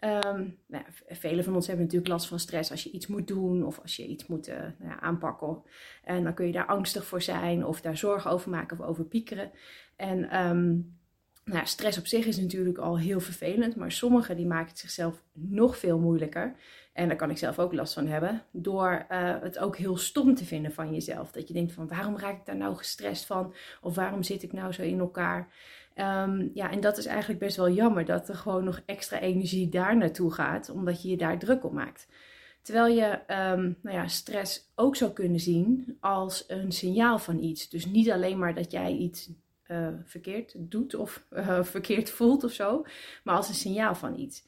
Um, nou, velen van ons hebben natuurlijk last van stress als je iets moet doen of als je iets moet uh, nou aanpakken. En dan kun je daar angstig voor zijn of daar zorgen over maken of over piekeren. En um, nou, stress op zich is natuurlijk al heel vervelend, maar sommigen die maken het zichzelf nog veel moeilijker. En daar kan ik zelf ook last van hebben, door uh, het ook heel stom te vinden van jezelf. Dat je denkt van waarom raak ik daar nou gestrest van? Of waarom zit ik nou zo in elkaar? Um, ja, en dat is eigenlijk best wel jammer dat er gewoon nog extra energie daar naartoe gaat, omdat je je daar druk op maakt. Terwijl je um, nou ja, stress ook zou kunnen zien als een signaal van iets. Dus niet alleen maar dat jij iets uh, verkeerd doet of uh, verkeerd voelt of zo, maar als een signaal van iets.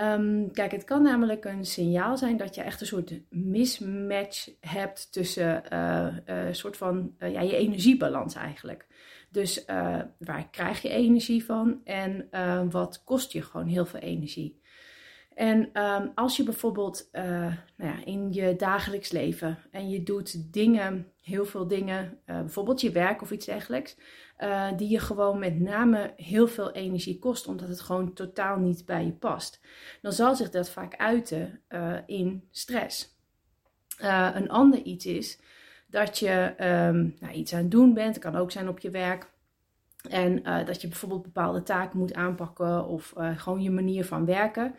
Um, kijk, het kan namelijk een signaal zijn dat je echt een soort mismatch hebt tussen een soort van ja, je energiebalans eigenlijk. Dus waar krijg je energie van en wat kost je gewoon heel veel energie? En um, als je bijvoorbeeld uh, nou ja, in je dagelijks leven en je doet dingen, heel veel dingen, bijvoorbeeld je werk of iets dergelijks, die je gewoon met name heel veel energie kost, omdat het gewoon totaal niet bij je past, dan zal zich dat vaak uiten in stress. een ander iets is dat je um, nou, iets aan het doen bent. Het kan ook zijn op je werk. En dat je bijvoorbeeld bepaalde taken moet aanpakken of gewoon je manier van werken.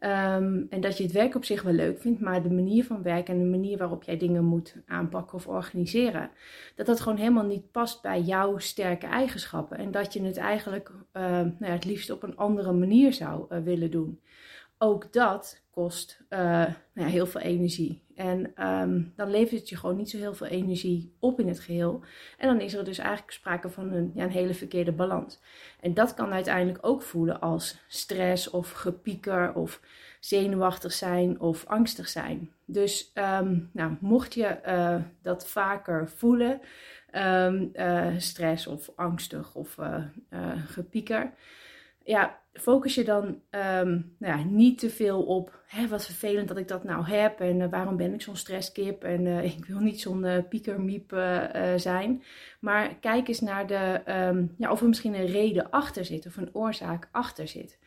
Um, en dat je het werk op zich wel leuk vindt, maar de manier van werken en de manier waarop jij dingen moet aanpakken of organiseren, dat dat gewoon helemaal niet past bij jouw sterke eigenschappen. En dat je het eigenlijk uh, nou ja, het liefst op een andere manier zou willen doen. Ook dat kost nou ja, heel veel energie. En um, dan levert het je gewoon niet zo heel veel energie op in het geheel. En dan is er dus eigenlijk sprake van een, ja, een hele verkeerde balans. En dat kan uiteindelijk ook voelen als stress of gepieker of zenuwachtig zijn of angstig zijn. Dus um, nou, mocht je uh, dat vaker voelen, um, uh, stress of angstig of gepieker ja, focus je dan um, nou ja, niet te veel op hè, wat vervelend dat ik dat nou heb en uh, waarom ben ik zo'n stresskip en uh, ik wil niet zo'n uh, piekermiep zijn. Maar kijk eens naar de, um, ja, of er misschien een reden achter zit of een oorzaak achter zit.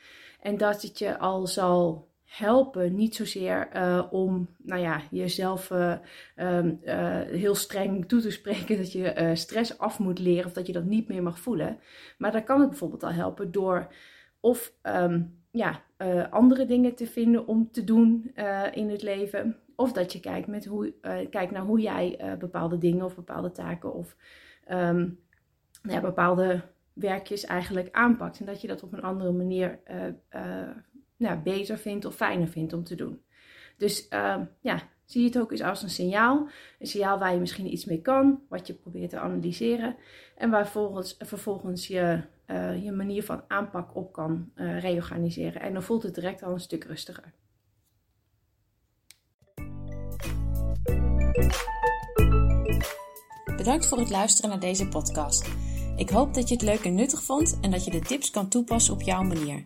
En dat het je al zal helpen, niet zozeer uh, om nou ja, jezelf uh, um, uh, heel streng toe te spreken dat je stress af moet leren of dat je dat niet meer mag voelen. Maar dan kan het bijvoorbeeld al helpen door of um, ja, andere dingen te vinden om te doen in het leven. Of dat je kijkt, met hoe, kijkt naar hoe jij bepaalde dingen of bepaalde taken of um, ja, bepaalde werkjes eigenlijk aanpakt. En dat je dat op een andere manier nou, beter vindt of fijner vindt om te doen. Dus uh, ja, zie het ook eens als een signaal. Een signaal waar je misschien iets mee kan, wat je probeert te analyseren. En waar vervolgens, vervolgens je, uh, je manier van aanpak op kan uh, reorganiseren. En dan voelt het direct al een stuk rustiger. Bedankt voor het luisteren naar deze podcast. Ik hoop dat je het leuk en nuttig vond en dat je de tips kan toepassen op jouw manier.